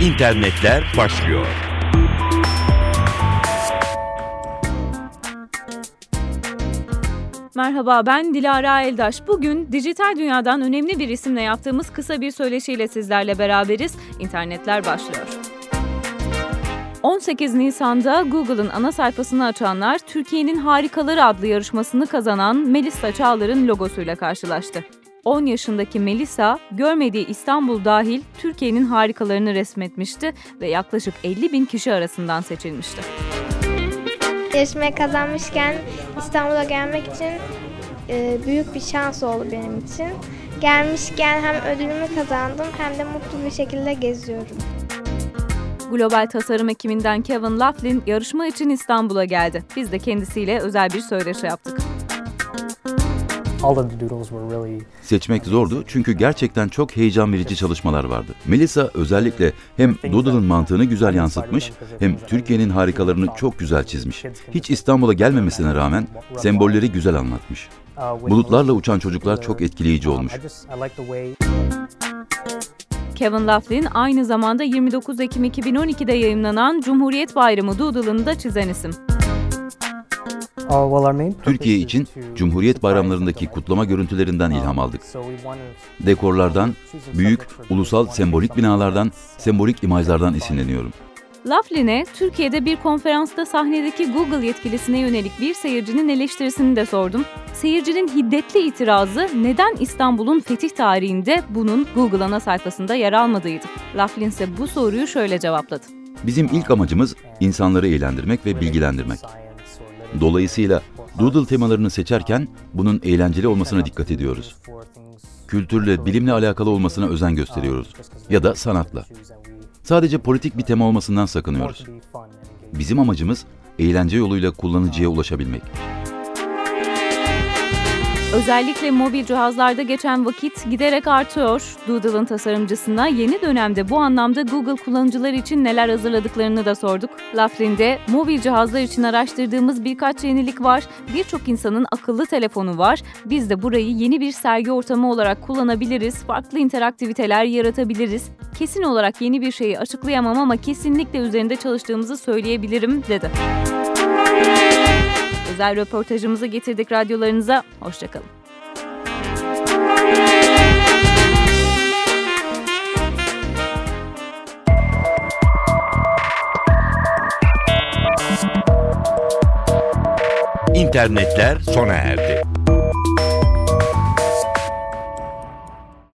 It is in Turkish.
İnternetler başlıyor. Merhaba ben Dilara Eldaş. Bugün dijital dünyadan önemli bir isimle yaptığımız kısa bir söyleşiyle sizlerle beraberiz. İnternetler başlıyor. 18 Nisan'da Google'ın ana sayfasını açanlar Türkiye'nin Harikaları adlı yarışmasını kazanan Melisa Çağlar'ın logosuyla karşılaştı. 10 yaşındaki Melisa, görmediği İstanbul dahil Türkiye'nin harikalarını resmetmişti ve yaklaşık 50 bin kişi arasından seçilmişti. Yarışmayı kazanmışken İstanbul'a gelmek için e, büyük bir şans oldu benim için. Gelmişken hem ödülümü kazandım hem de mutlu bir şekilde geziyorum. Global tasarım ekibinden Kevin Laughlin yarışma için İstanbul'a geldi. Biz de kendisiyle özel bir söyleşi yaptık. Seçmek zordu çünkü gerçekten çok heyecan verici çalışmalar vardı. Melissa özellikle hem Doodle'ın mantığını güzel yansıtmış hem Türkiye'nin harikalarını çok güzel çizmiş. Hiç İstanbul'a gelmemesine rağmen sembolleri güzel anlatmış. Bulutlarla uçan çocuklar çok etkileyici olmuş. Kevin Laughlin aynı zamanda 29 Ekim 2012'de yayınlanan Cumhuriyet Bayramı Doodle'ını da çizen isim. Türkiye için Cumhuriyet bayramlarındaki kutlama görüntülerinden ilham aldık. Dekorlardan, büyük, ulusal sembolik binalardan, sembolik imajlardan esinleniyorum. Laughlin'e Türkiye'de bir konferansta sahnedeki Google yetkilisine yönelik bir seyircinin eleştirisini de sordum. Seyircinin hiddetli itirazı neden İstanbul'un fetih tarihinde bunun Google ana sayfasında yer almadığıydı. Laughlin ise bu soruyu şöyle cevapladı. Bizim ilk amacımız insanları eğlendirmek ve bilgilendirmek. Dolayısıyla Doodle temalarını seçerken bunun eğlenceli olmasına dikkat ediyoruz. Kültürle, bilimle alakalı olmasına özen gösteriyoruz. Ya da sanatla. Sadece politik bir tema olmasından sakınıyoruz. Bizim amacımız eğlence yoluyla kullanıcıya ulaşabilmek. Özellikle mobil cihazlarda geçen vakit giderek artıyor. Doodle'ın tasarımcısına yeni dönemde bu anlamda Google kullanıcılar için neler hazırladıklarını da sorduk. Laughlin'de mobil cihazlar için araştırdığımız birkaç yenilik var. Birçok insanın akıllı telefonu var. Biz de burayı yeni bir sergi ortamı olarak kullanabiliriz. Farklı interaktiviteler yaratabiliriz. Kesin olarak yeni bir şeyi açıklayamam ama kesinlikle üzerinde çalıştığımızı söyleyebilirim dedi. Özel röportajımızı getirdik radyolarınıza. Hoşçakalın. İnternetler sona erdi.